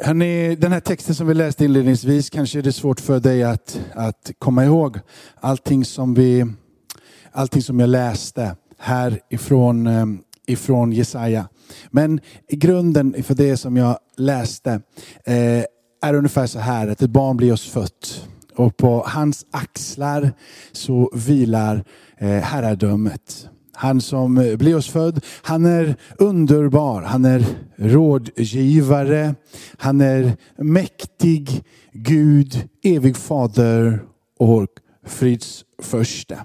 Hörrni, den här texten som vi läste inledningsvis kanske är det svårt för dig att, att komma ihåg. Allting som, vi, allting som jag läste här ifrån, ehm, ifrån Jesaja. Men i grunden för det som jag läste eh, är ungefär så här att ett barn blir oss fött och på hans axlar så vilar eh, herradömet. Han som eh, blir oss född, han är underbar, han är rådgivare, han är mäktig Gud, evig fader och frids första.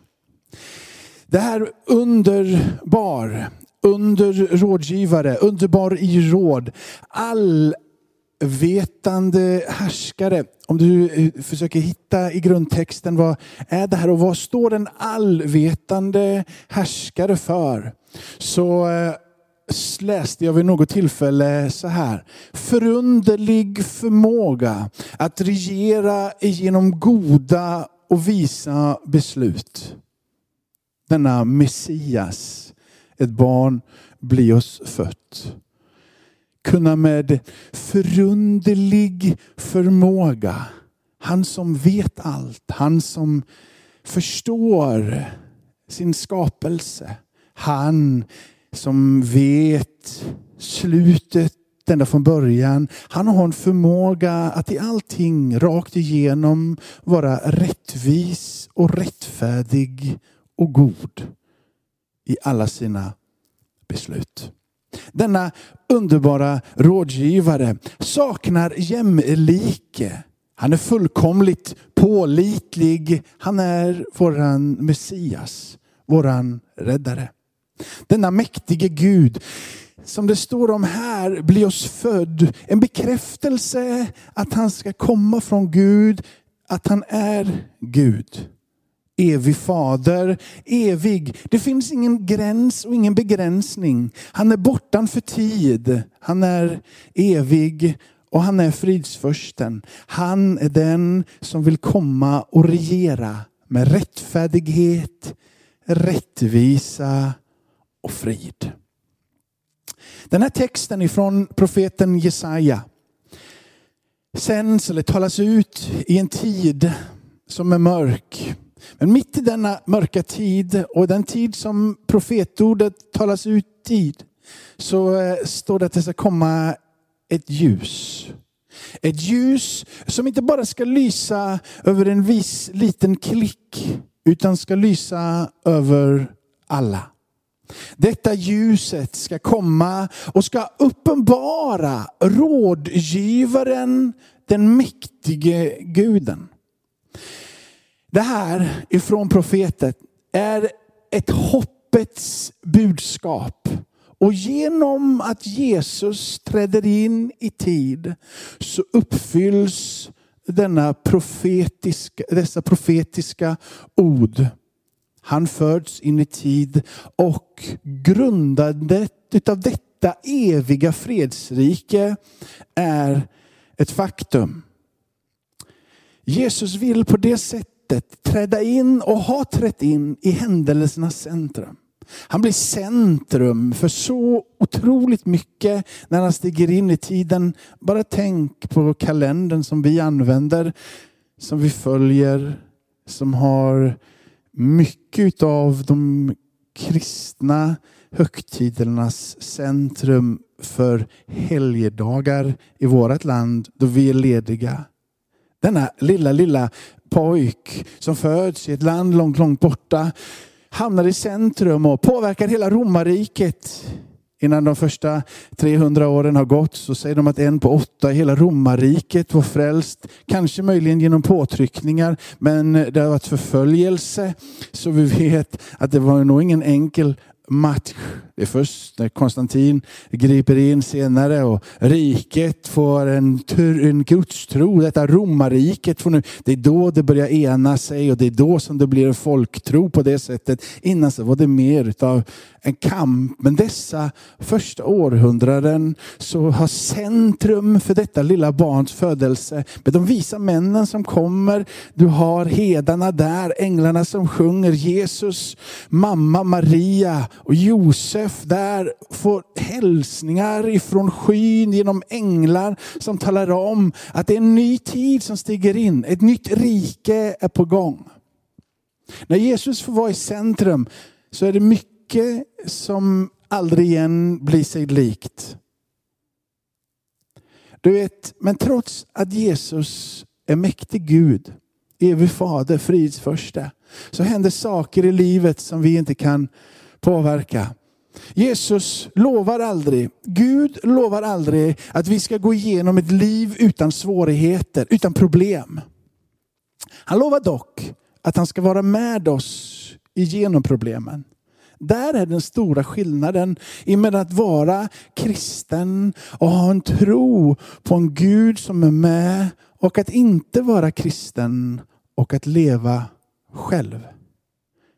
Det här underbar, under rådgivare, underbar i råd, all vetande härskare. Om du eh, försöker hitta i grundtexten vad är det här och vad står den allvetande härskare för? Så eh, läste jag vid något tillfälle så här. Förunderlig förmåga att regera genom goda och visa beslut. Denna Messias, ett barn, blir oss fött kunna med förunderlig förmåga, han som vet allt, han som förstår sin skapelse, han som vet slutet ända från början. Han har en förmåga att i allting rakt igenom vara rättvis och rättfärdig och god i alla sina beslut. Denna underbara rådgivare saknar jämlike. Han är fullkomligt pålitlig. Han är våran Messias, våran räddare. Denna mäktige Gud, som det står om här, blir oss född. En bekräftelse att han ska komma från Gud, att han är Gud evig fader, evig. Det finns ingen gräns och ingen begränsning. Han är bortan för tid. Han är evig och han är fridsförsten. Han är den som vill komma och regera med rättfärdighet, rättvisa och frid. Den här texten ifrån profeten Jesaja sänds eller talas ut i en tid som är mörk. Men mitt i denna mörka tid och den tid som profetordet talas ut i så eh, står det att det ska komma ett ljus. Ett ljus som inte bara ska lysa över en viss liten klick utan ska lysa över alla. Detta ljuset ska komma och ska uppenbara rådgivaren, den mäktige guden. Det här ifrån profeten är ett hoppets budskap. Och genom att Jesus träder in i tid så uppfylls denna profetiska, dessa profetiska ord. Han föds in i tid och grundandet av detta eviga fredsrike är ett faktum. Jesus vill på det sättet sättet träda in och har trätt in i händelsernas centrum. Han blir centrum för så otroligt mycket när han stiger in i tiden. Bara tänk på kalendern som vi använder, som vi följer, som har mycket av de kristna högtidernas centrum för helgdagar i vårt land då vi är lediga. Denna lilla, lilla pojk som föds i ett land långt, långt borta hamnar i centrum och påverkar hela romarriket. Innan de första 300 åren har gått så säger de att en på åtta i hela romarriket var frälst. Kanske möjligen genom påtryckningar, men det har varit förföljelse. Så vi vet att det var nog ingen enkel match. Det är först när Konstantin griper in senare och riket får en, en gudstro. Detta romarriket får nu, det är då det börjar ena sig och det är då som det blir en folktro på det sättet. Innan så var det mer av en kamp. Men dessa första århundraden så har centrum för detta lilla barns födelse med de visa männen som kommer. Du har hedarna där, änglarna som sjunger Jesus, mamma Maria och Josef där får hälsningar ifrån skyn genom änglar som talar om att det är en ny tid som stiger in. Ett nytt rike är på gång. När Jesus får vara i centrum så är det mycket som aldrig igen blir sig likt. Du vet, men trots att Jesus är mäktig Gud, evig fader, fridsförste, så händer saker i livet som vi inte kan påverka. Jesus lovar aldrig, Gud lovar aldrig att vi ska gå igenom ett liv utan svårigheter, utan problem. Han lovar dock att han ska vara med oss igenom problemen. Där är den stora skillnaden mellan att vara kristen och ha en tro på en Gud som är med och att inte vara kristen och att leva själv.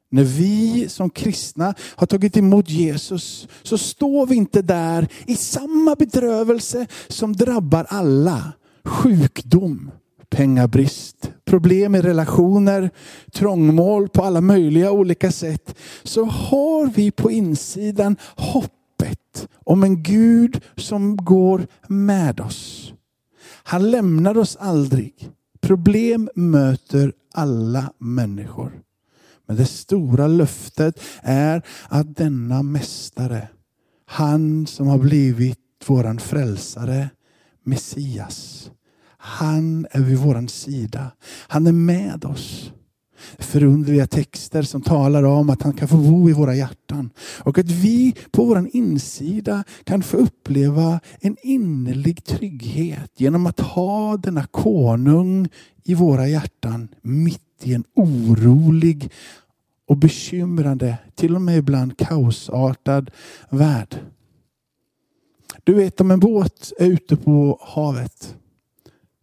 När vi som kristna har tagit emot Jesus så står vi inte där i samma bedrövelse som drabbar alla. Sjukdom, pengabrist, problem i relationer, trångmål på alla möjliga olika sätt. Så har vi på insidan hoppet om en Gud som går med oss. Han lämnar oss aldrig. Problem möter alla människor. Men det stora löftet är att denna mästare, han som har blivit våran frälsare, Messias. Han är vid våran sida. Han är med oss. Förundliga texter som talar om att han kan få bo i våra hjärtan. Och att vi på vår insida kan få uppleva en innerlig trygghet genom att ha denna konung i våra hjärtan mitt i en orolig och bekymrande, till och med ibland kaosartad värld. Du vet om en båt är ute på havet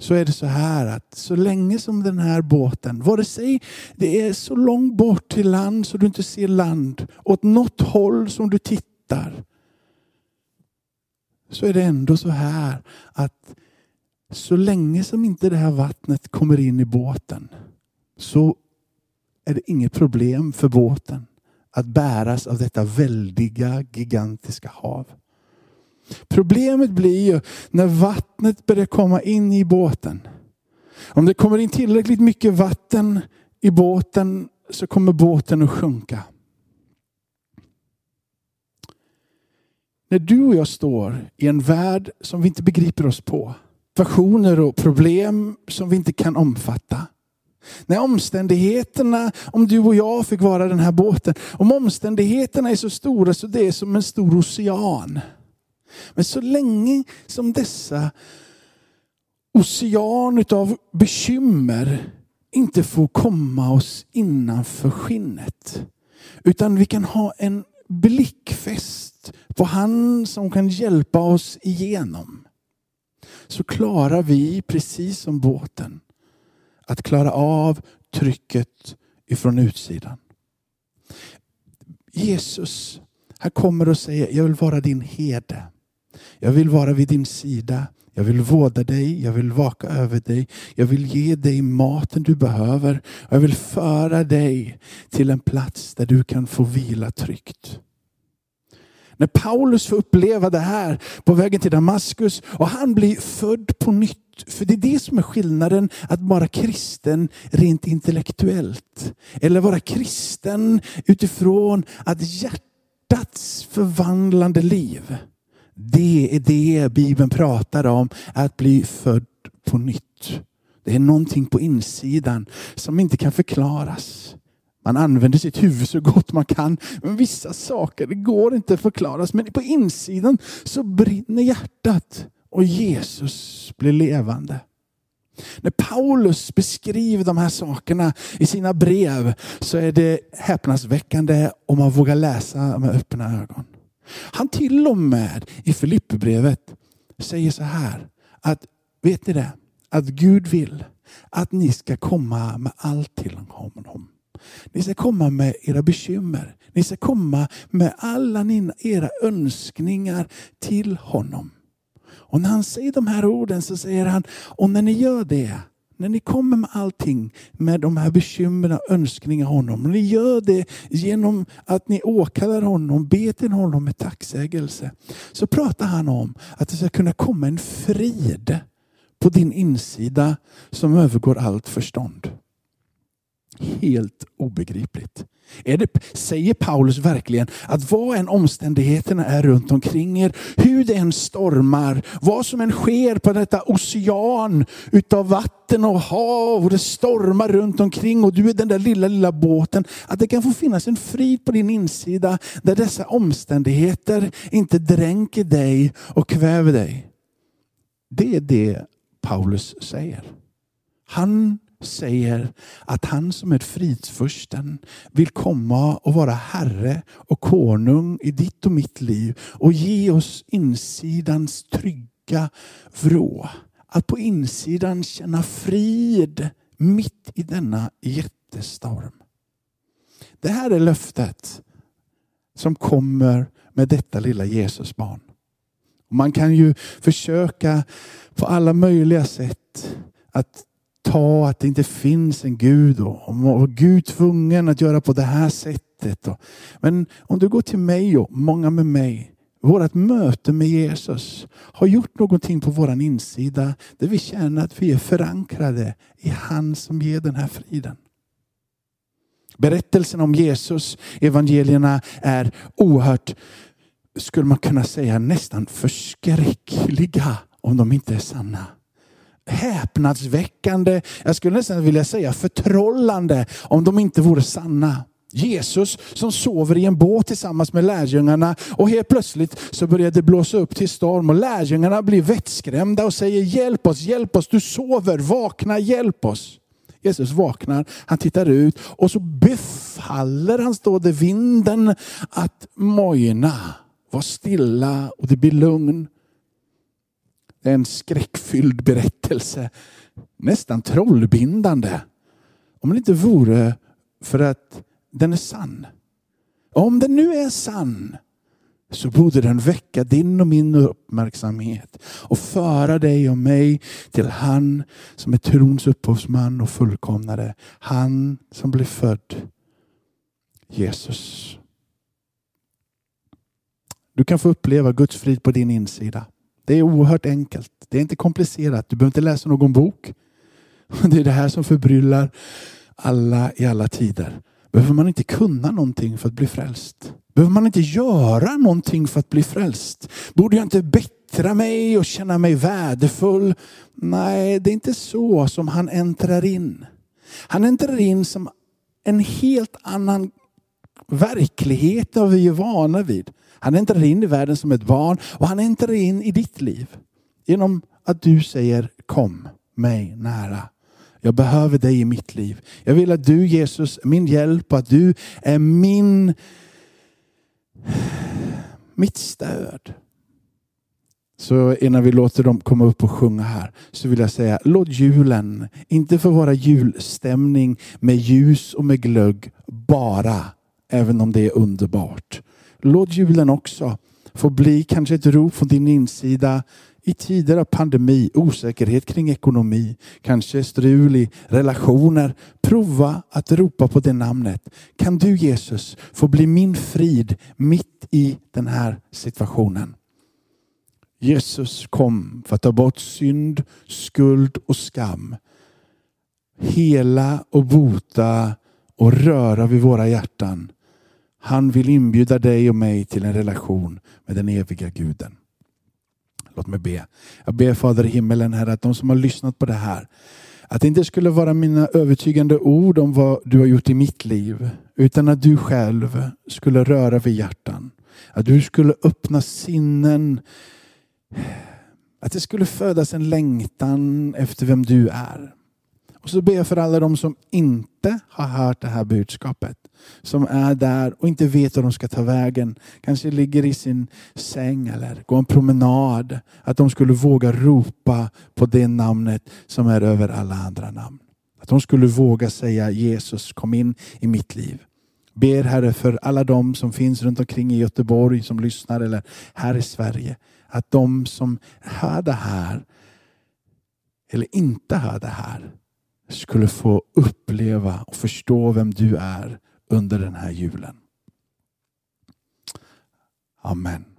så är det så här att så länge som den här båten, vare sig det är så långt bort till land så du inte ser land, åt något håll som du tittar, så är det ändå så här att så länge som inte det här vattnet kommer in i båten så är det inget problem för båten att bäras av detta väldiga, gigantiska hav. Problemet blir ju när vattnet börjar komma in i båten. Om det kommer in tillräckligt mycket vatten i båten så kommer båten att sjunka. När du och jag står i en värld som vi inte begriper oss på, situationer och problem som vi inte kan omfatta. När omständigheterna, om du och jag fick vara den här båten, om omständigheterna är så stora så det är som en stor ocean. Men så länge som dessa ocean av bekymmer inte får komma oss innanför skinnet. Utan vi kan ha en blickfäst på han som kan hjälpa oss igenom. Så klarar vi, precis som båten, att klara av trycket ifrån utsidan. Jesus, han kommer och säger, jag vill vara din herde. Jag vill vara vid din sida. Jag vill vårda dig, jag vill vaka över dig. Jag vill ge dig maten du behöver. Jag vill föra dig till en plats där du kan få vila tryggt. När Paulus får uppleva det här på vägen till Damaskus och han blir född på nytt. För det är det som är skillnaden att vara kristen rent intellektuellt. Eller vara kristen utifrån att hjärtats förvandlande liv det är det Bibeln pratar om, att bli född på nytt. Det är någonting på insidan som inte kan förklaras. Man använder sitt huvud så gott man kan, men vissa saker det går inte att förklaras. Men på insidan så brinner hjärtat och Jesus blir levande. När Paulus beskriver de här sakerna i sina brev så är det häpnadsväckande om man vågar läsa med öppna ögon. Han till och med i Filipperbrevet säger så här att, vet ni det? Att Gud vill att ni ska komma med allt till honom. Ni ska komma med era bekymmer. Ni ska komma med alla era önskningar till honom. Och när han säger de här orden så säger han, och när ni gör det, när ni kommer med allting, med de här bekymren och önskningar honom, och ni gör det genom att ni åkallar honom, ber till honom med tacksägelse, så pratar han om att det ska kunna komma en frid på din insida som övergår allt förstånd. Helt obegripligt. Är det, säger Paulus verkligen att vad än omständigheterna är runt omkring er, hur det än stormar, vad som än sker på detta ocean utav vatten och hav och det stormar runt omkring och du är den där lilla, lilla båten, att det kan få finnas en frid på din insida där dessa omständigheter inte dränker dig och kväver dig. Det är det Paulus säger. Han säger att han som är fridsfursten vill komma och vara herre och konung i ditt och mitt liv och ge oss insidans trygga vrå. Att på insidan känna frid mitt i denna jättestorm. Det här är löftet som kommer med detta lilla Jesusbarn. Man kan ju försöka på alla möjliga sätt att ta att det inte finns en Gud och, om Gud tvungen att göra på det här sättet. Men om du går till mig och många med mig, vårt möte med Jesus har gjort någonting på våran insida där vi känner att vi är förankrade i han som ger den här friden. Berättelsen om Jesus, evangelierna är oerhört, skulle man kunna säga nästan förskräckliga om de inte är sanna häpnadsväckande, jag skulle nästan vilja säga förtrollande om de inte vore sanna. Jesus som sover i en båt tillsammans med lärjungarna och helt plötsligt så börjar det blåsa upp till storm och lärjungarna blir vettskrämda och säger hjälp oss, hjälp oss, du sover, vakna, hjälp oss. Jesus vaknar, han tittar ut och så befaller han, stående vinden att mojna. Var stilla och det blir lugn. Det är en skräckfylld berättelse. Nästan trollbindande. Om det inte vore för att den är sann. Om den nu är sann så borde den väcka din och min uppmärksamhet och föra dig och mig till han som är trons upphovsman och fullkomnare. Han som blev född. Jesus. Du kan få uppleva Guds frid på din insida. Det är oerhört enkelt. Det är inte komplicerat. Du behöver inte läsa någon bok. Det är det här som förbryllar alla i alla tider. Behöver man inte kunna någonting för att bli frälst? Behöver man inte göra någonting för att bli frälst? Borde jag inte bättra mig och känna mig värdefull? Nej, det är inte så som han äntrar in. Han äntrar in som en helt annan verklighet än vi är vana vid. Han äntrar in i världen som ett barn och han äntrar in i ditt liv. Genom att du säger kom mig nära. Jag behöver dig i mitt liv. Jag vill att du Jesus är min hjälp och att du är min mitt stöd. Så innan vi låter dem komma upp och sjunga här så vill jag säga låt julen inte få vara julstämning med ljus och med glögg bara, även om det är underbart. Låt julen också få bli kanske ett rop från din insida i tider av pandemi, osäkerhet kring ekonomi, kanske strul i relationer. Prova att ropa på det namnet. Kan du Jesus få bli min frid mitt i den här situationen? Jesus kom för att ta bort synd, skuld och skam. Hela och bota och röra vid våra hjärtan han vill inbjuda dig och mig till en relation med den eviga guden. Låt mig be. Jag ber Fader i himmelen, Herre, att de som har lyssnat på det här, att det inte skulle vara mina övertygande ord om vad du har gjort i mitt liv, utan att du själv skulle röra vid hjärtan. Att du skulle öppna sinnen. Att det skulle födas en längtan efter vem du är. Och så ber jag för alla de som inte har hört det här budskapet. Som är där och inte vet var de ska ta vägen. Kanske ligger i sin säng eller går en promenad. Att de skulle våga ropa på det namnet som är över alla andra namn. Att de skulle våga säga Jesus kom in i mitt liv. Ber Herre för alla de som finns runt omkring i Göteborg som lyssnar eller här i Sverige. Att de som hör det här eller inte hör det här skulle få uppleva och förstå vem du är under den här julen. Amen.